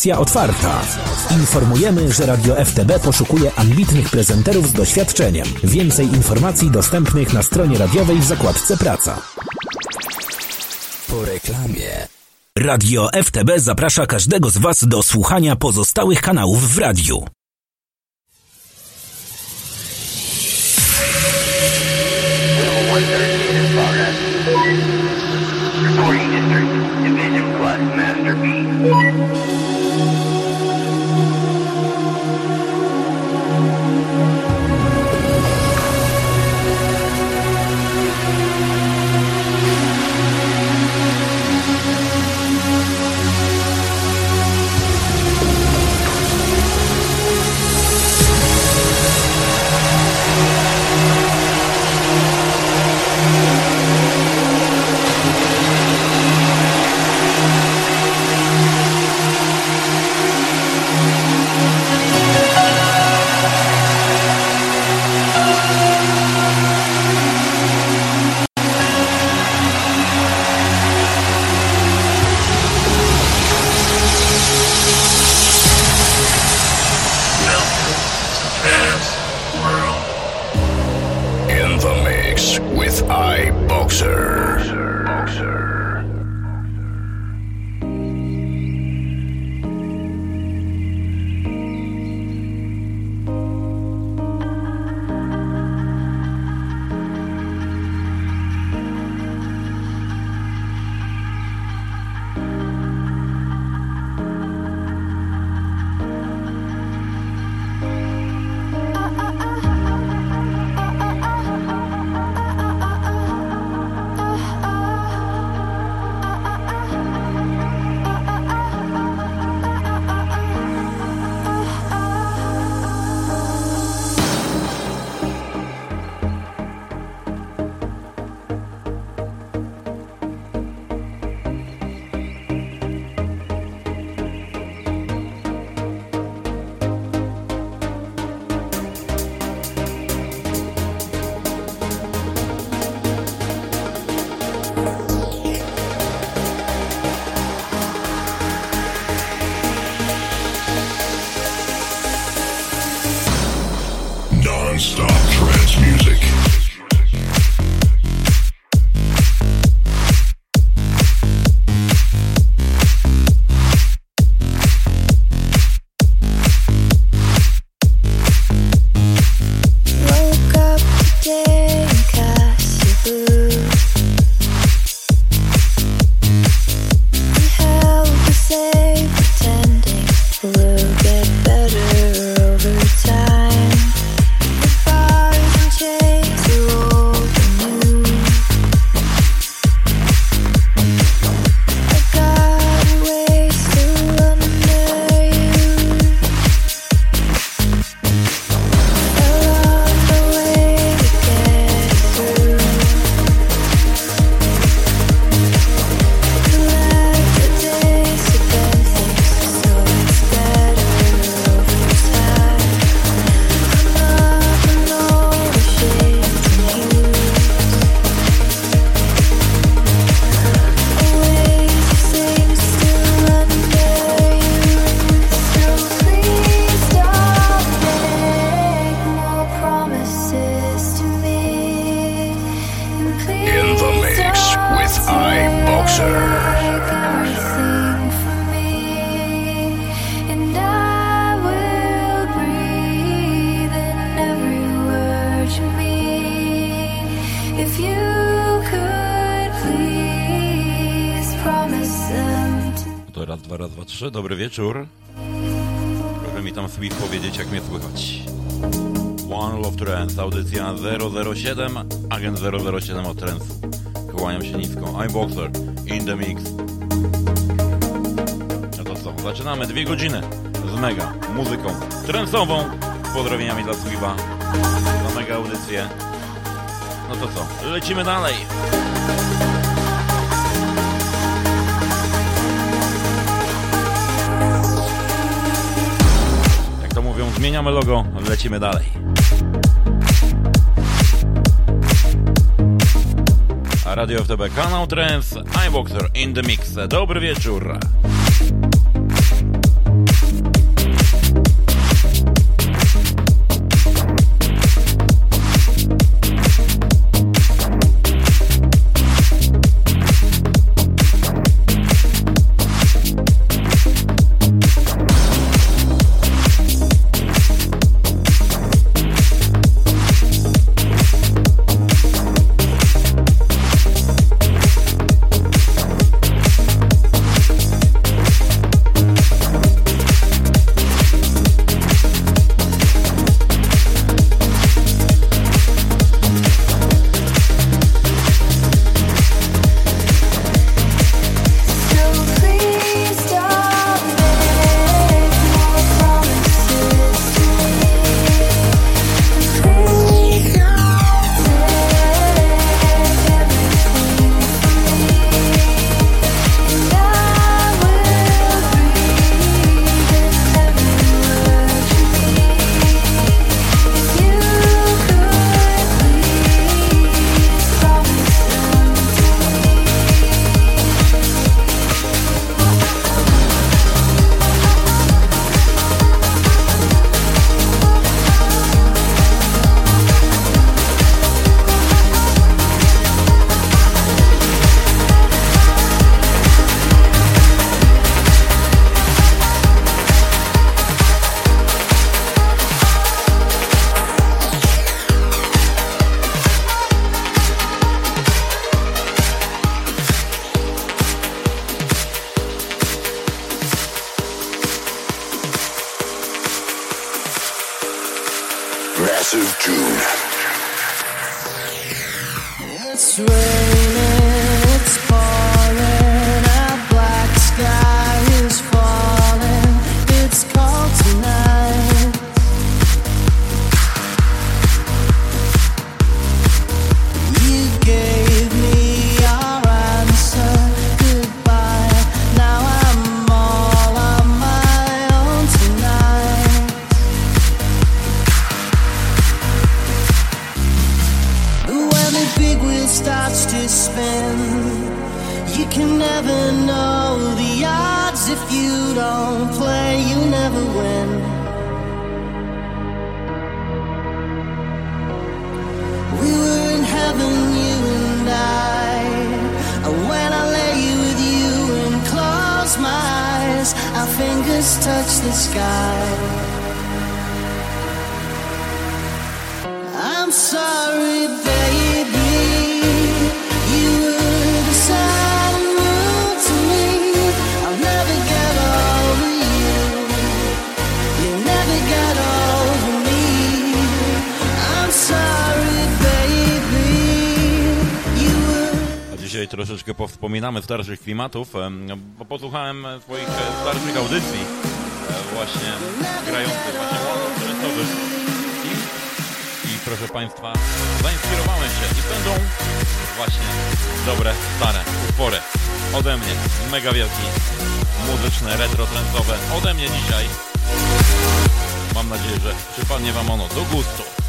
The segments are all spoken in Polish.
Opcja otwarta. Informujemy, że Radio FTB poszukuje ambitnych prezenterów z doświadczeniem. Więcej informacji dostępnych na stronie radiowej w zakładce Praca. Po reklamie. Radio FTB zaprasza każdego z Was do słuchania pozostałych kanałów w radiu. Dobry wieczór. Proszę mi tam Swift powiedzieć, jak mnie słychać. One Love Trance, audycja 007, agent 007 od Trance'u. Kłaniam się nisko. iBoxer, in the mix. No to co, zaczynamy dwie godziny z mega muzyką trendsową. Z pozdrowieniami dla Swiba za mega audycję. No to co, lecimy dalej. Zmieniamy logo, lecimy dalej. Radio FTB, kanał Trends, iBoxer in the mix. Dobry wieczór. touch the sky. troszeczkę powspominamy starszych klimatów, bo posłuchałem swoich starszych audycji e, właśnie grających właśnie koncertowych I, i proszę Państwa, zainspirowałem się i będą właśnie dobre, stare utwory ode mnie, mega wielki, muzyczne, retro trendowe ode mnie dzisiaj. Mam nadzieję, że przypadnie Wam ono do gustu.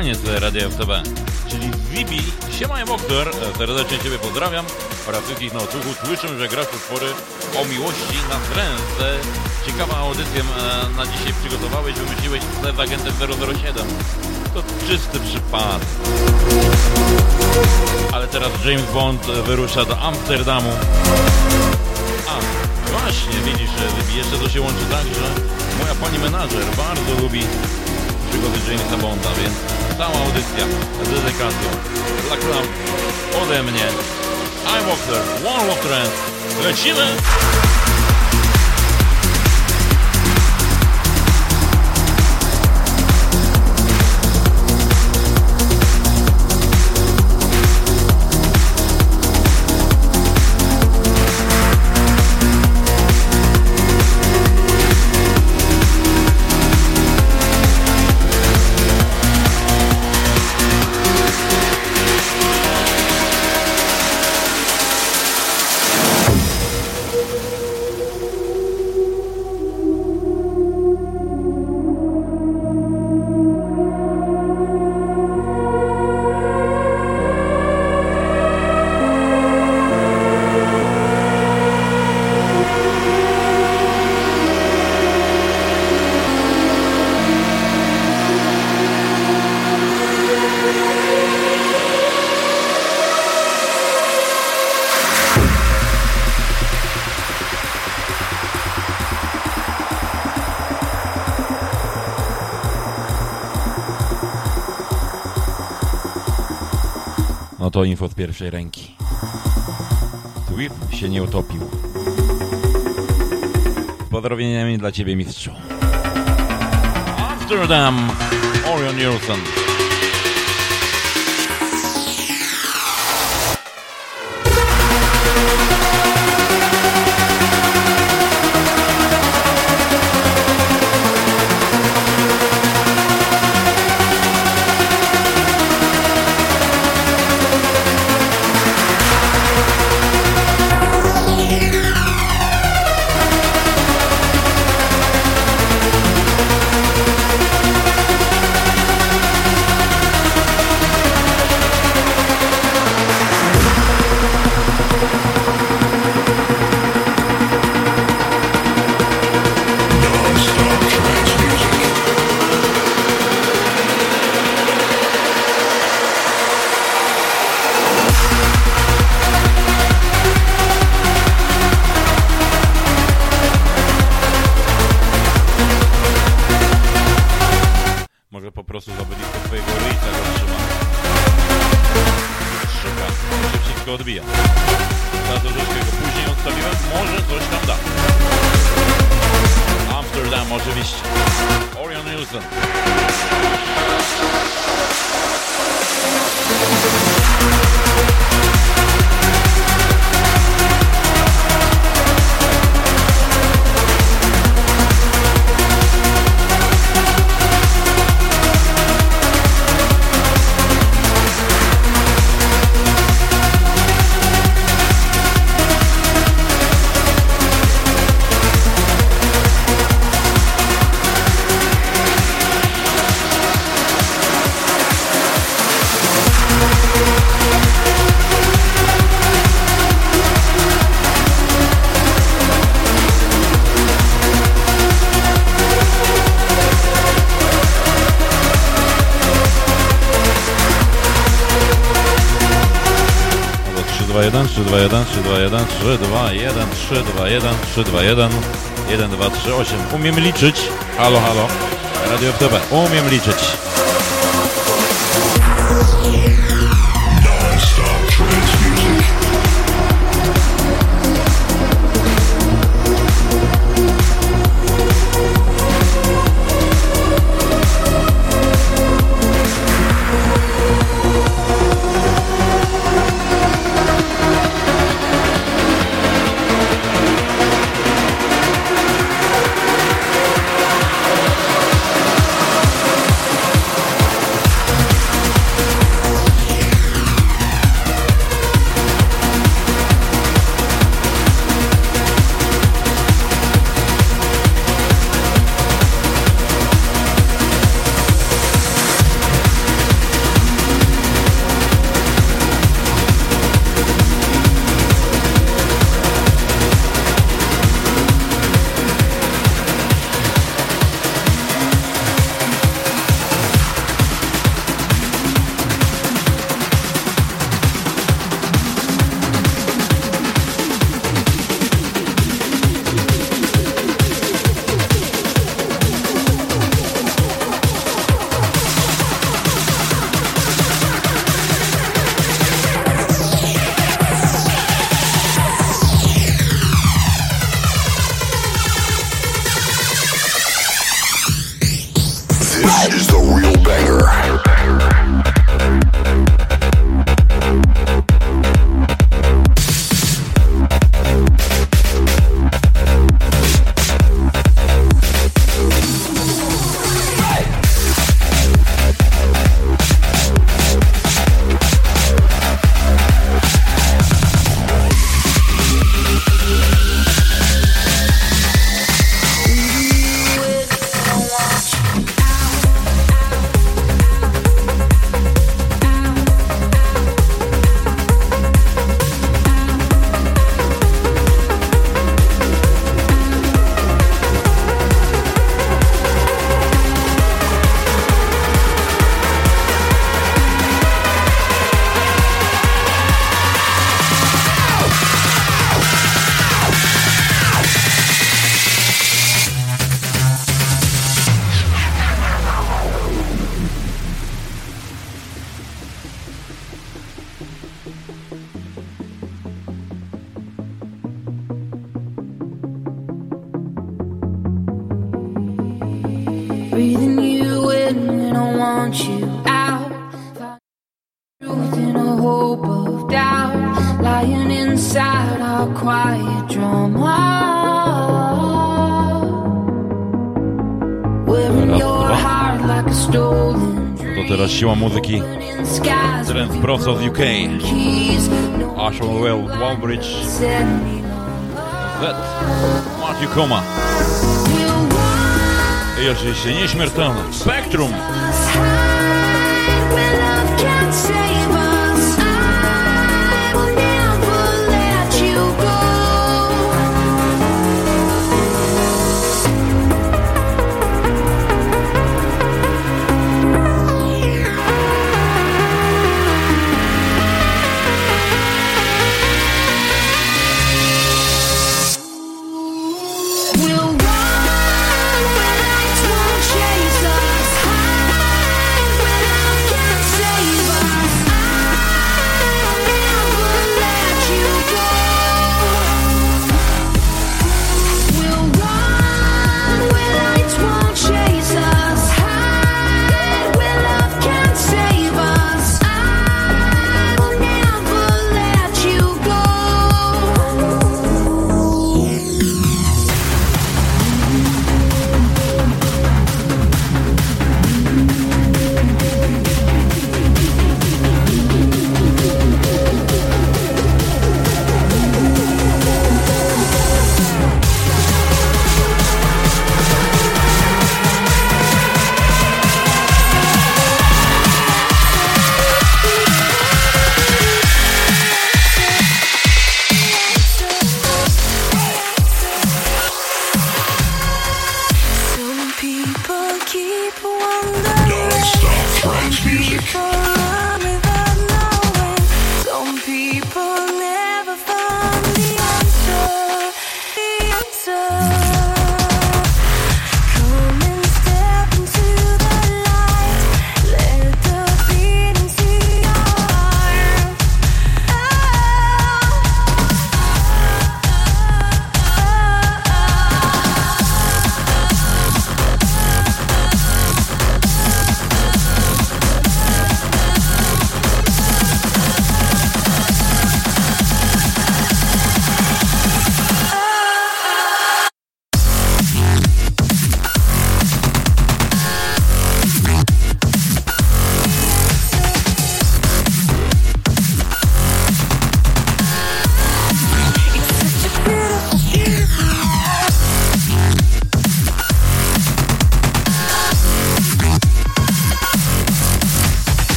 Największy zakochaniec Radia FTB, czyli Zibi. Siema Emoktor, E, serdecznie Ciebie pozdrawiam oraz wszystkich na odsłuchu. Słyszę, że grasz utwory o miłości na tręs. E, Ciekawa audycję e, na dzisiaj przygotowałeś, wymyśliłeś z agentem 007. To czysty przypadek. Ale teraz James Bond wyrusza do Amsterdamu. A, właśnie, widzisz, jeszcze to się łączy tak, że moja pani menadżer bardzo lubi przygody Jamesa Bonda, więc cała audycja z dedykacją dla Cloud ode mnie. I'm Walker, One Trend. Lecimy! To info z pierwszej ręki. Swift się nie utopił. Z pozdrowieniami dla Ciebie, mistrzu. Amsterdam, Orion Nielsen. 3, 2, 1, 3, 2, 1, 3, 2, 1, 3, 2, 1, 3, 2, 1, 1, 2, 3, 8. Umiem liczyć. Halo, halo. Radio FTB. Umiem liczyć.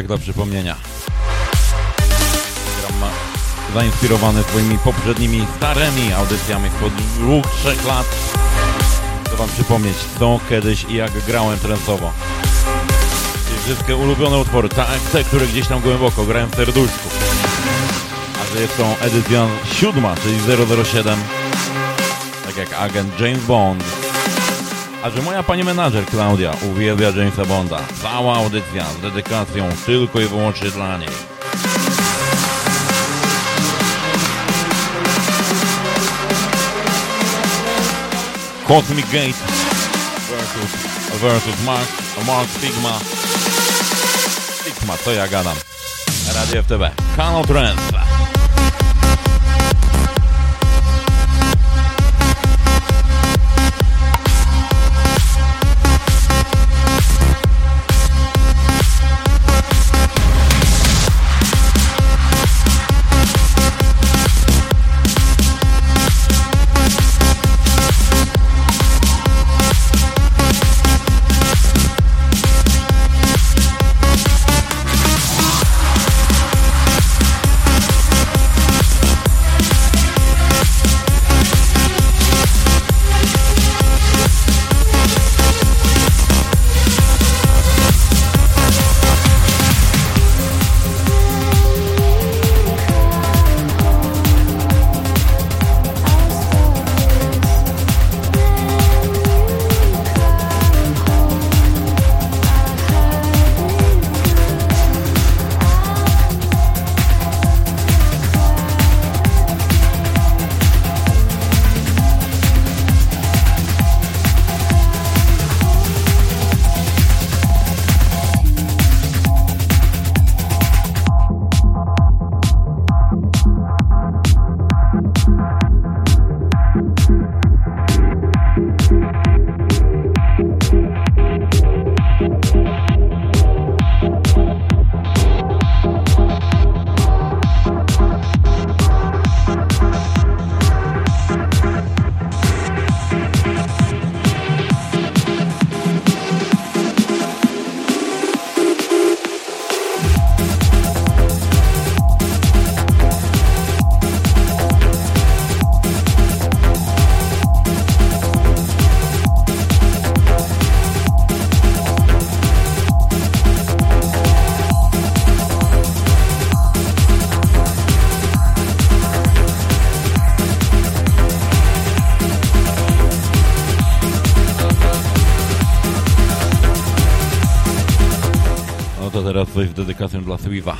Tak dla przypomnienia. Program zainspirowany swoimi poprzednimi starymi audycjami spod dwóch, trzech lat. Chcę wam przypomnieć, co kiedyś i jak grałem trensowo. Wszystkie ulubione utwory, tak, te, które gdzieś tam głęboko grałem w serduszku. A że jest to edycja siódma, czyli 007, tak jak agent James Bond. A że moja pani menadżer Klaudia uwielbia Jamesa Bonda. Cała audycja z dedykacją tylko i wyłącznie dla niej. Cosmic Gate versus, versus Mark, Mark Stigma. Stigma, co ja gadam. Radio FTB. Kanał Trends. Coś z dedykacją dla Swiva,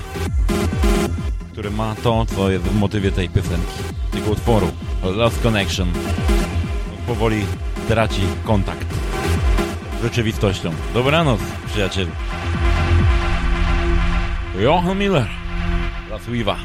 który ma to, co jest w motywie tej piosenki, tego utworu, Lost Connection. Powoli traci kontakt z rzeczywistością. Dobranoc, przyjacielu. Johan Miller dla Swiva.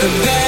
The better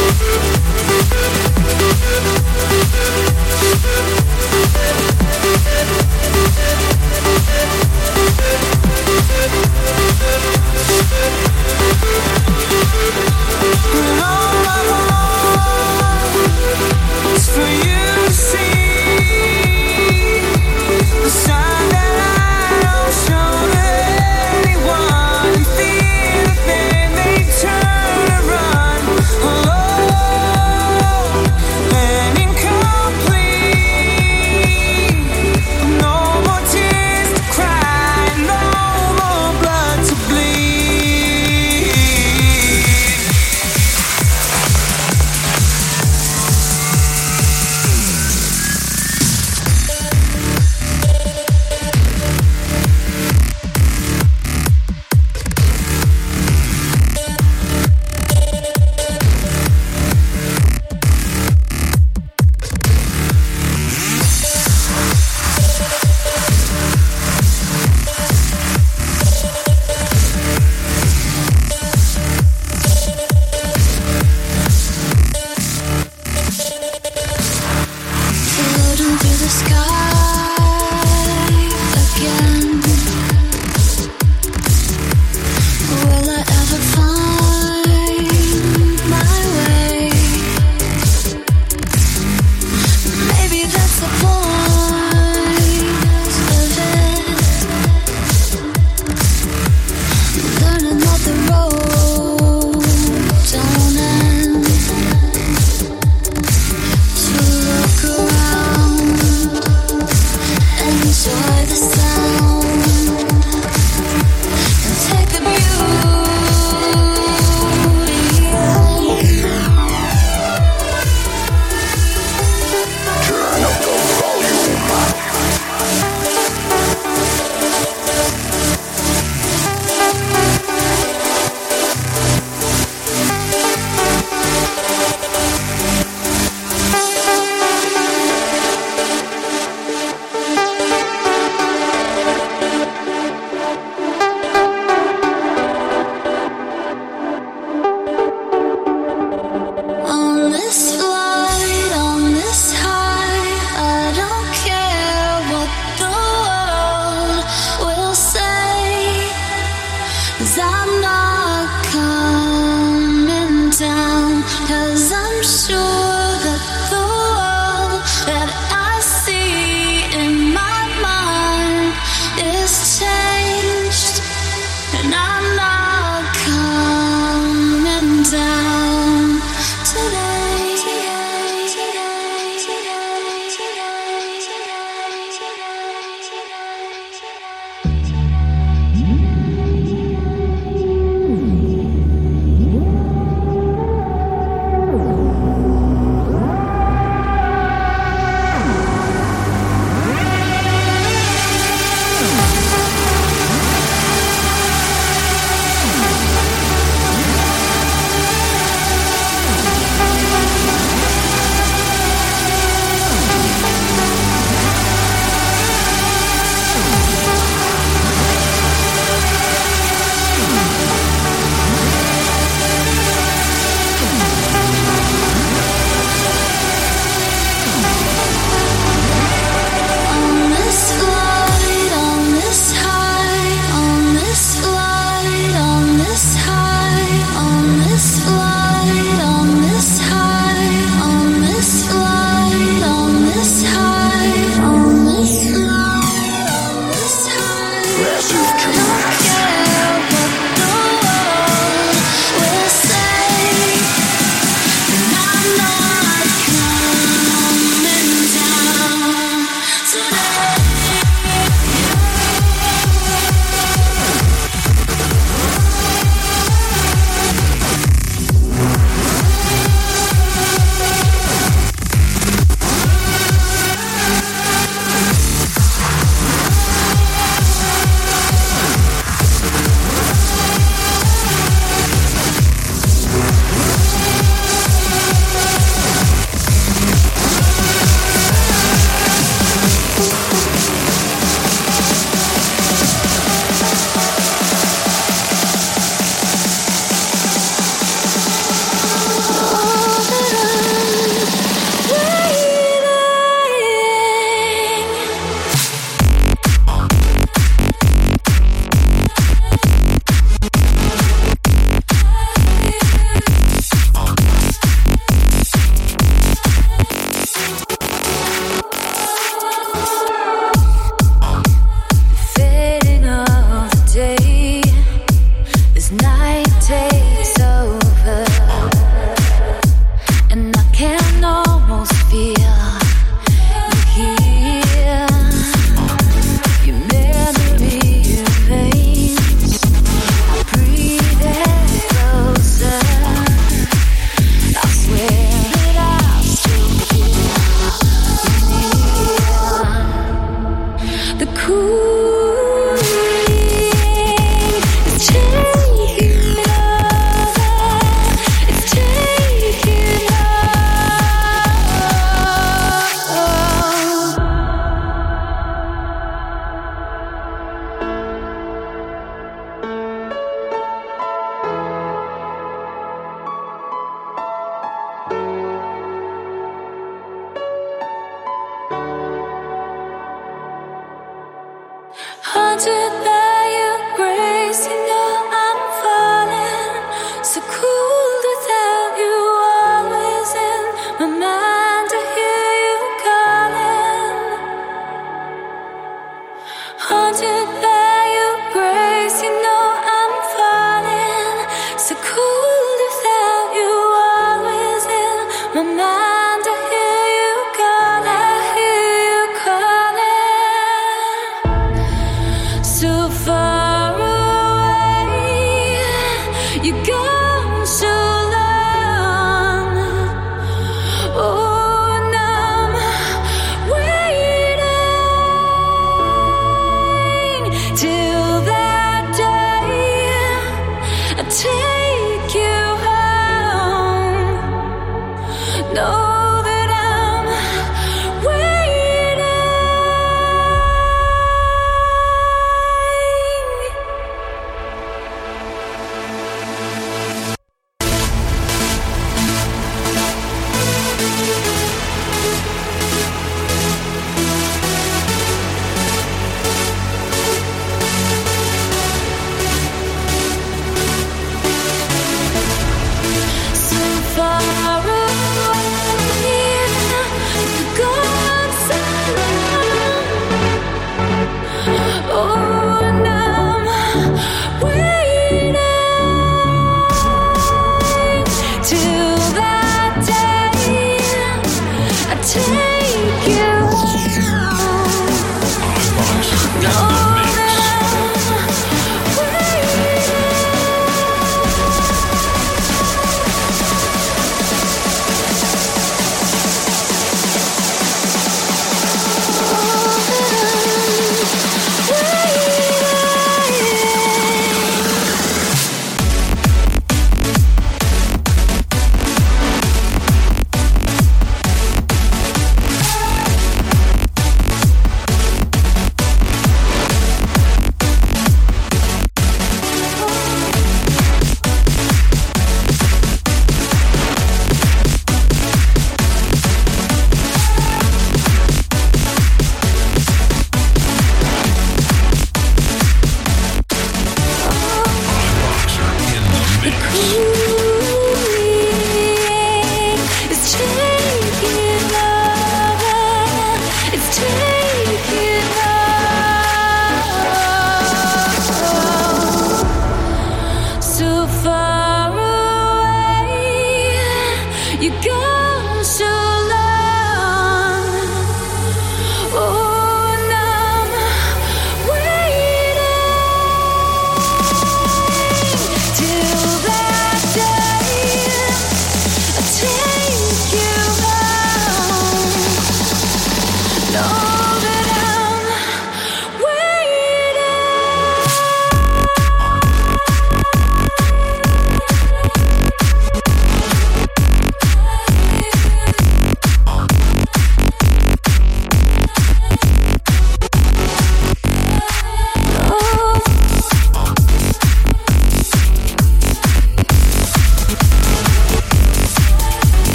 Oh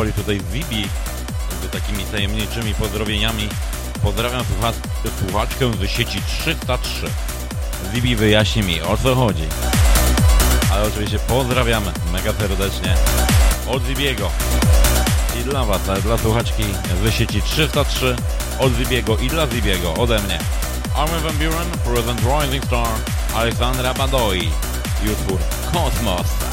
odpali tutaj Vibi z takimi tajemniczymi pozdrowieniami. Pozdrawiam słucha słuchaczkę z sieci 303. Vibi wyjaśni mi o co chodzi. Ale oczywiście pozdrawiamy mega serdecznie od Zibiego. I dla Was, dla słuchaczki z sieci 303 od Zibiego i dla Zibiego ode mnie. Armin Van Buren, Present Rising Star, Alexandra Badoi utwór Kosmos.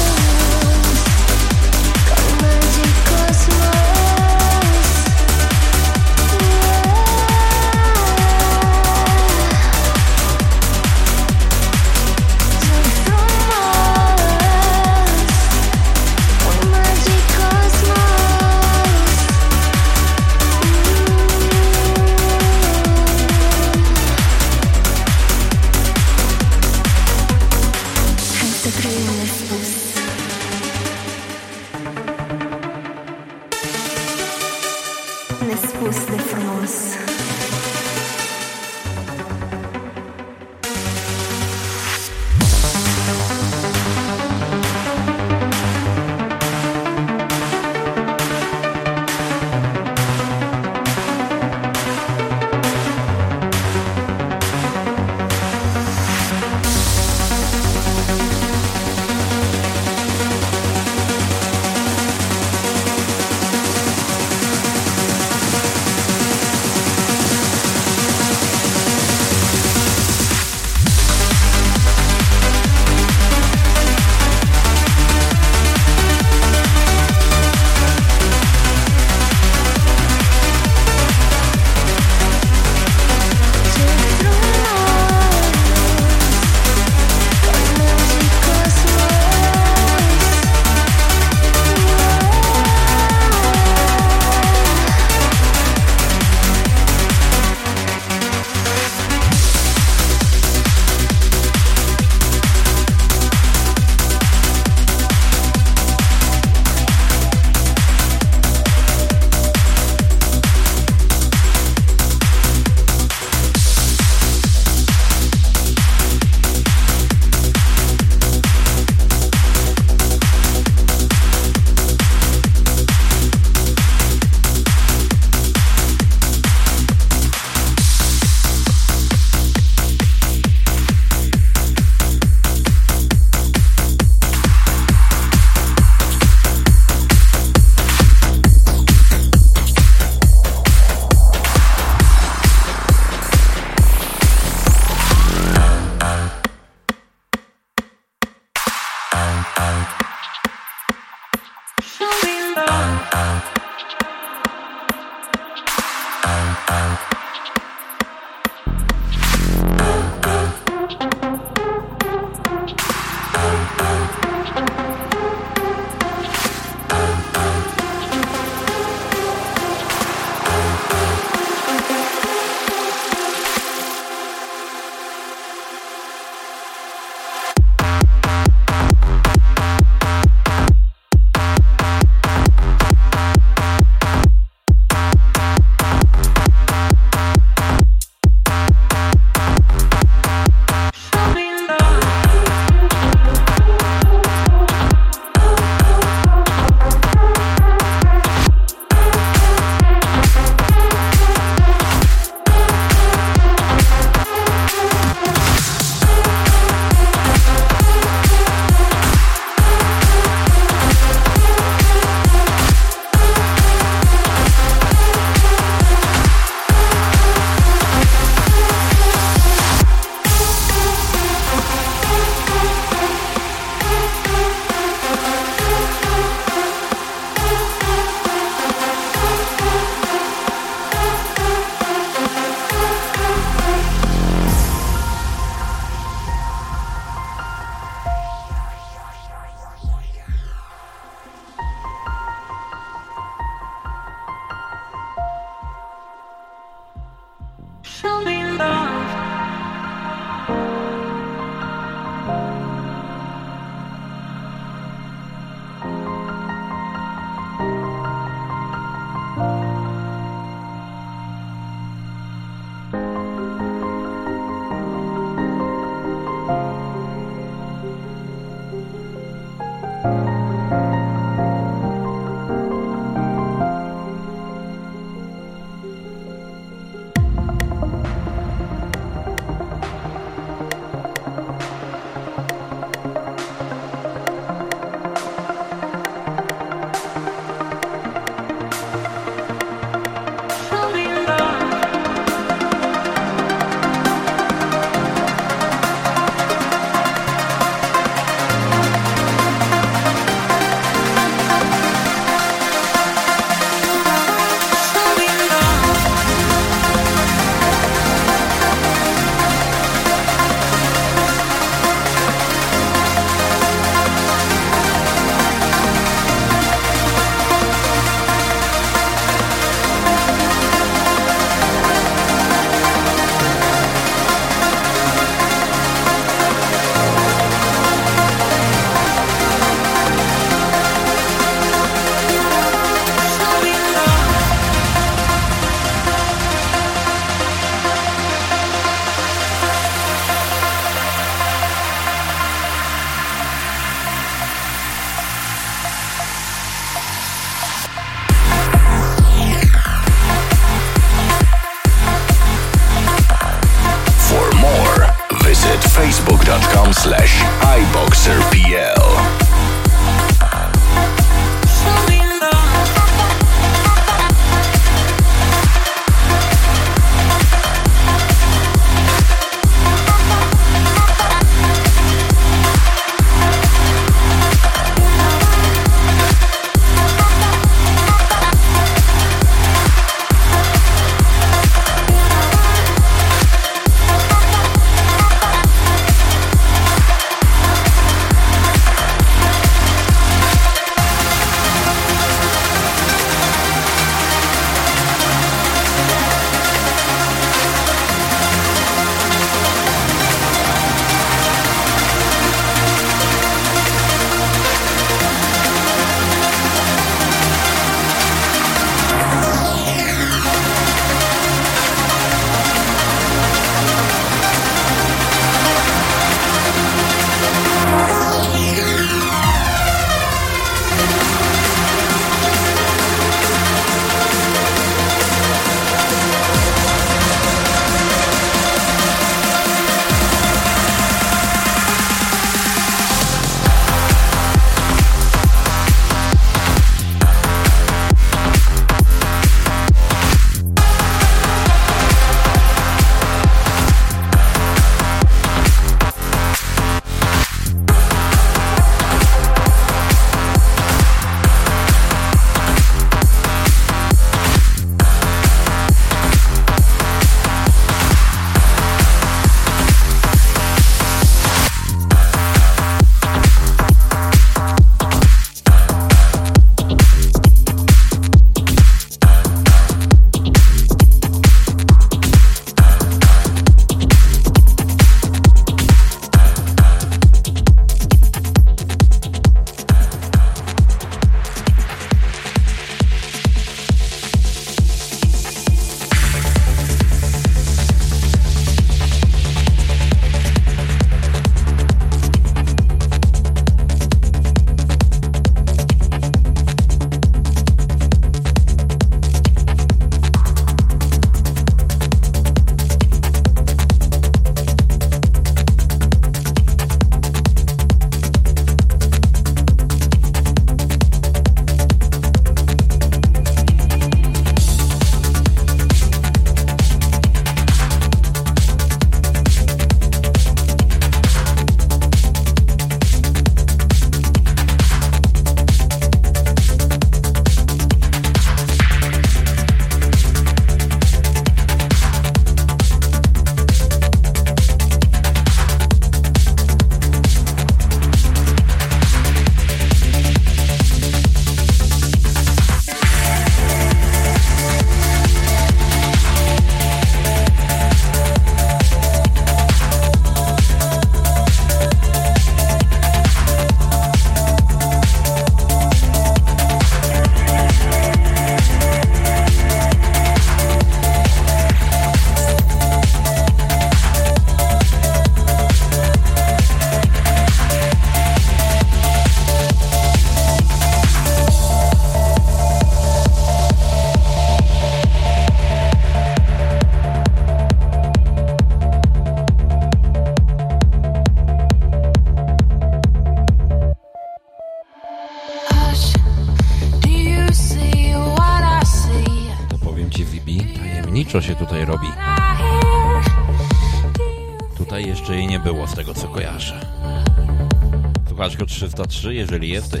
3, jeżeli jesteś,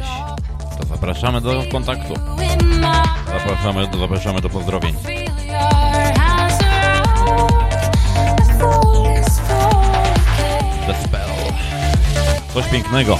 to zapraszamy do kontaktu. Zapraszamy, zapraszamy do pozdrowień. The Spell. Coś pięknego.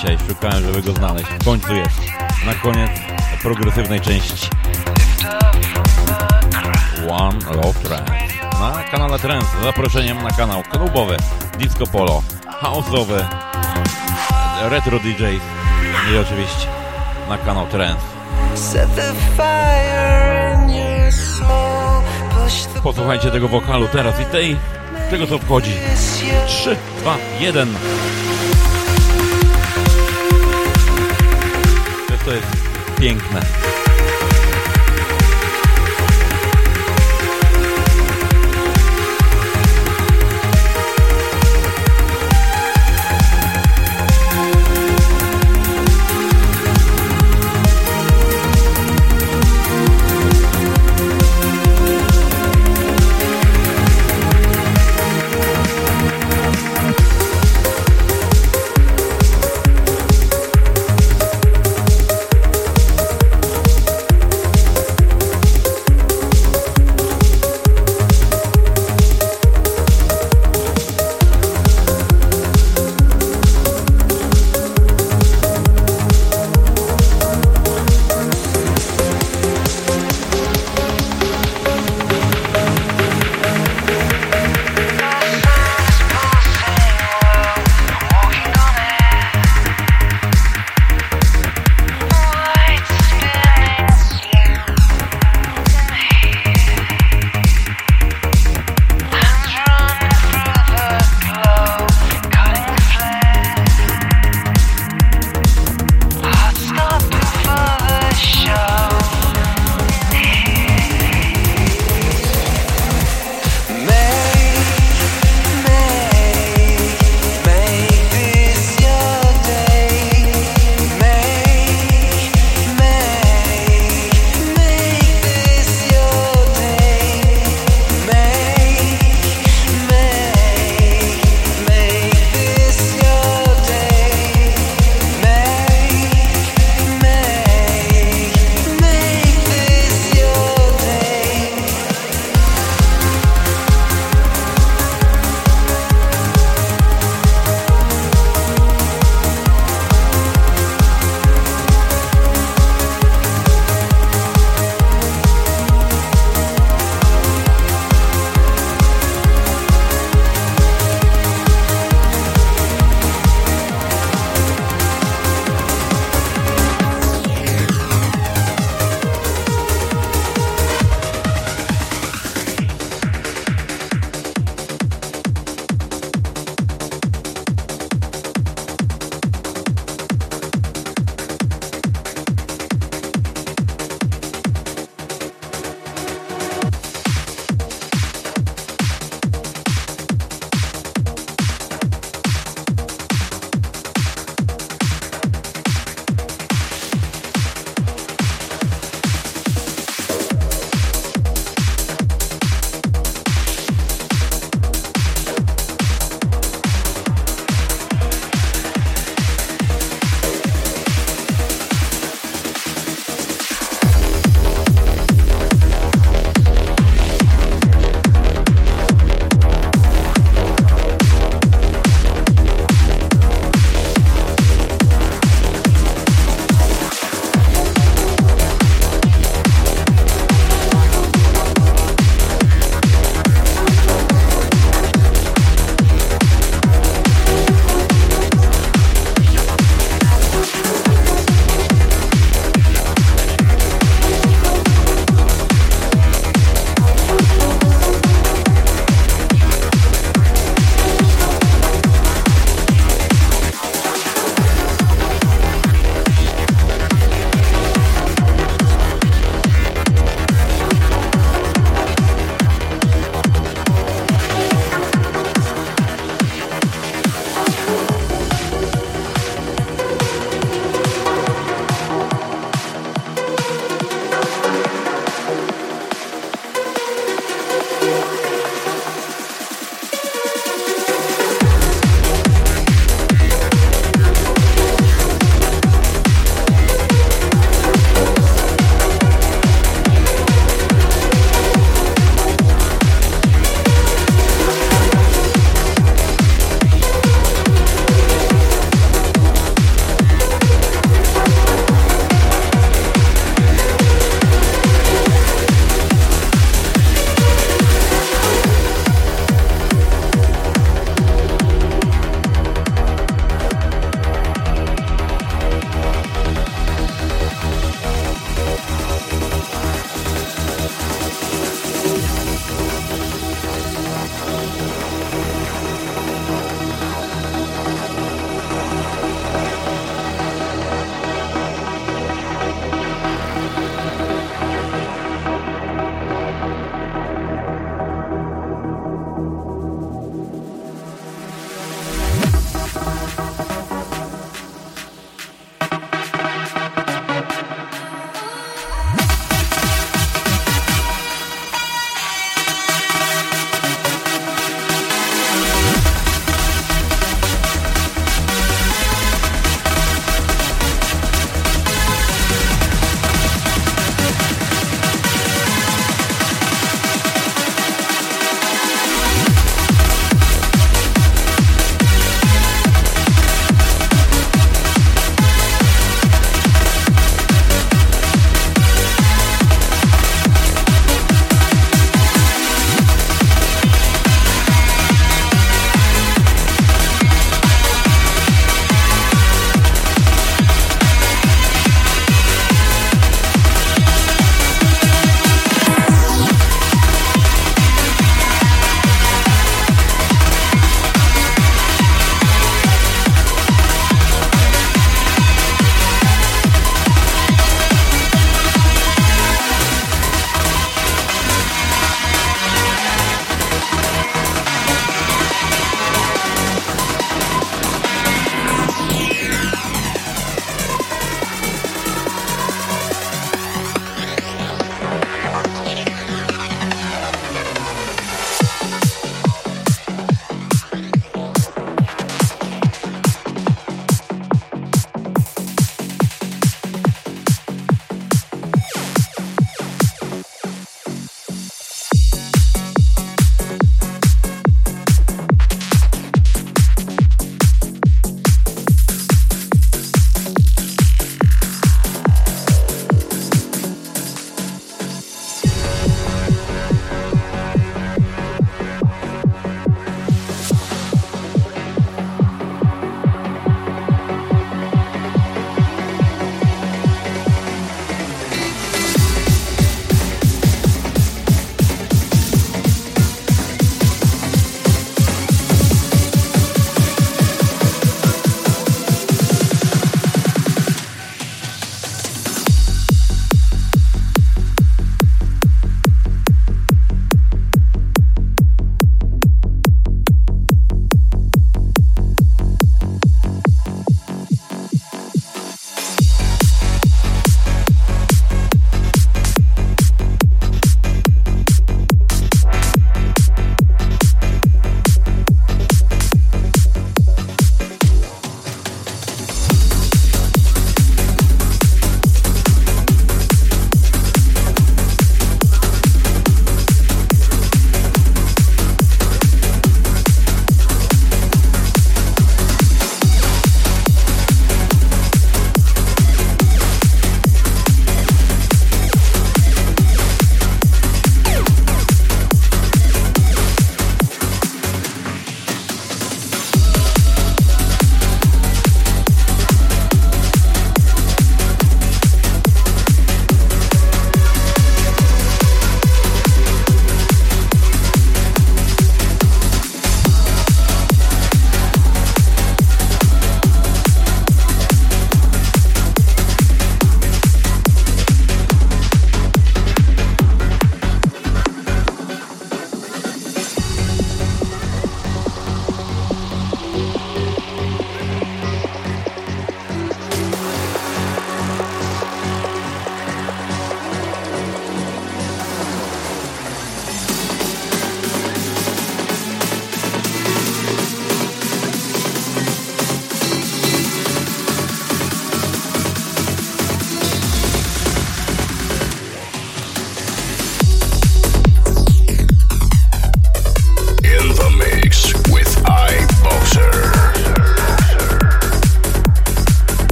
Dzisiaj, szukałem, żeby go znaleźć. W końcu jest. Na koniec progresywnej części. One Love Trance. Na kanale Trance z zaproszeniem na kanał klubowy, disco polo, house'owy, retro DJs i oczywiście na kanał Trance. Posłuchajcie tego wokalu teraz i tej, tego co wchodzi. 3, 2, 1. To jest piękne.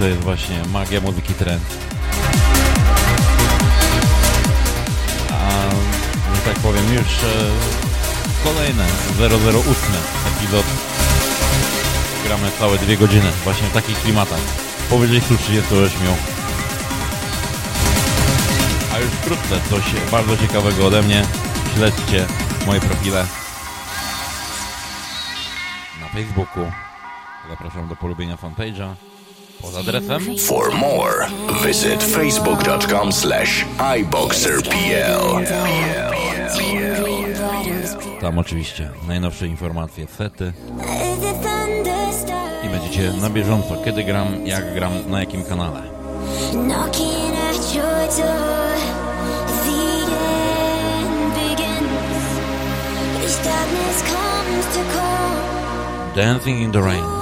To jest właśnie magia muzyki trend. A, że tak powiem, już e, kolejne 008 epizod. Gramy całe dwie godziny właśnie w takich klimatach. Powyżej 138. A już wkrótce coś bardzo ciekawego ode mnie. Śledźcie moje profile na Facebooku. Zapraszam do polubienia fanpage'a pod adresem For more, visit facebook.com slash iboxerpl. Tam oczywiście najnowsze informacje, sety i będziecie na bieżąco, kiedy gram, jak gram, na jakim kanale. Dancing in the Rain.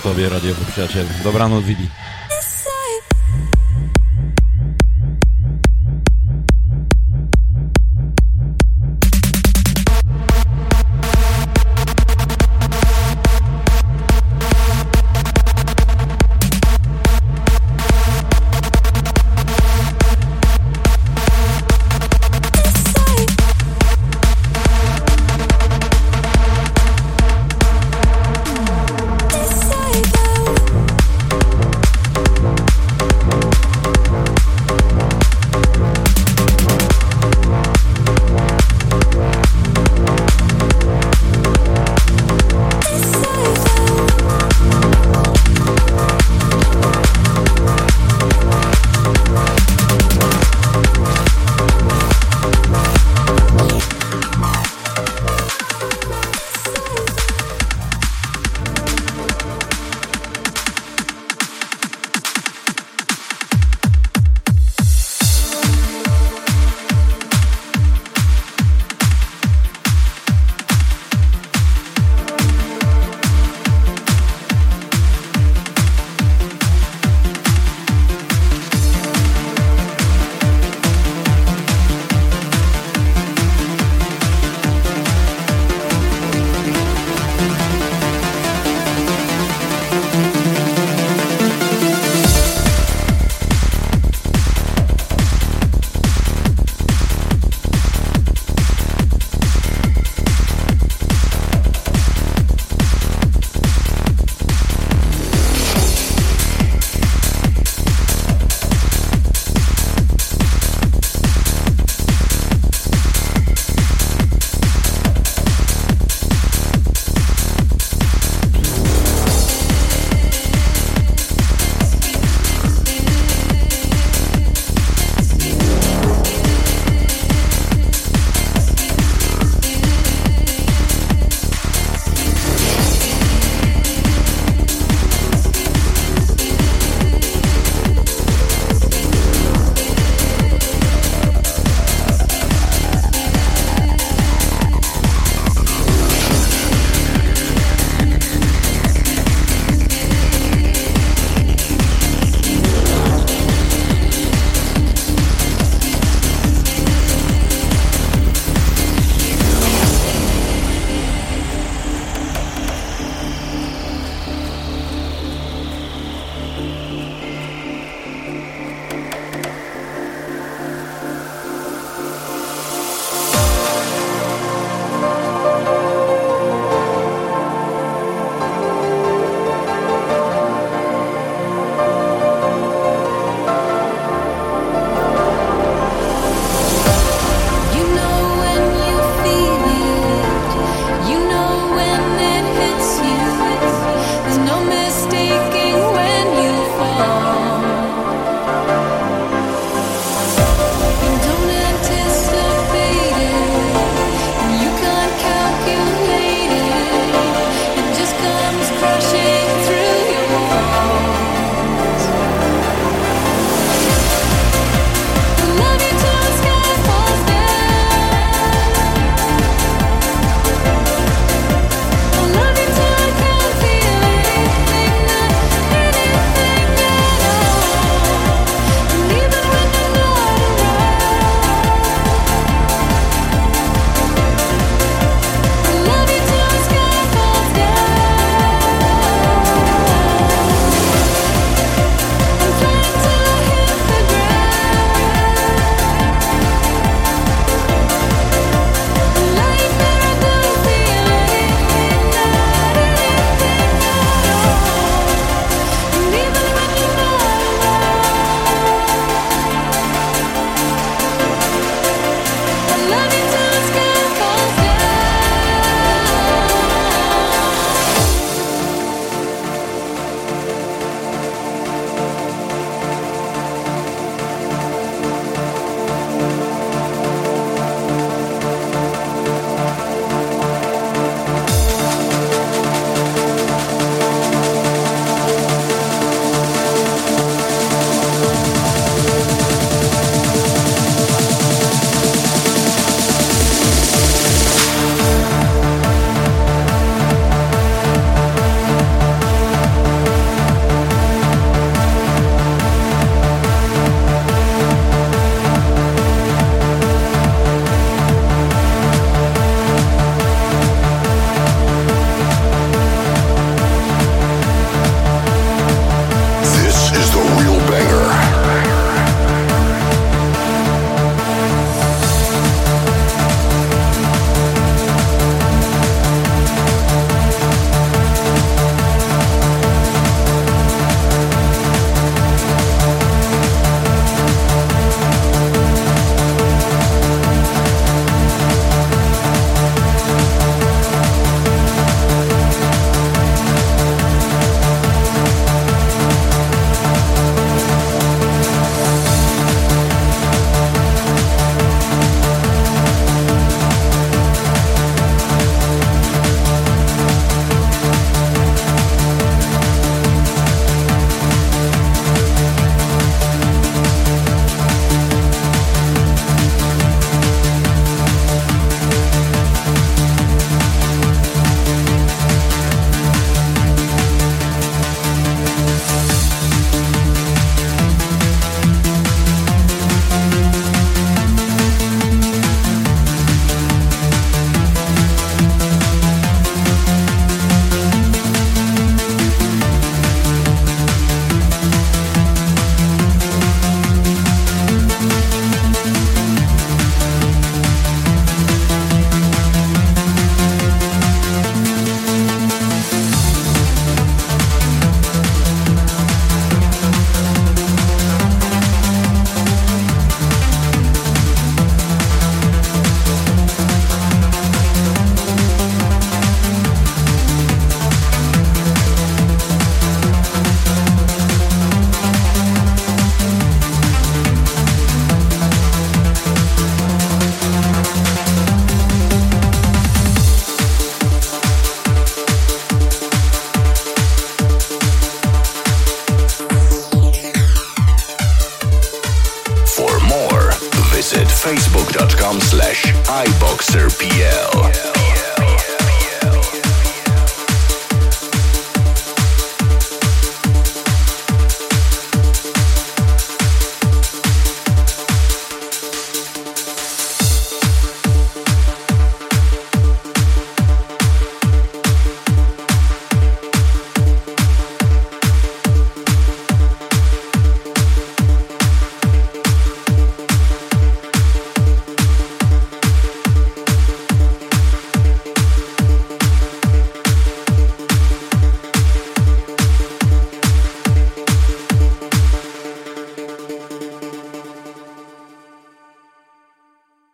Tobie, radiowy przyjaciel. Dobranoc, Vivi.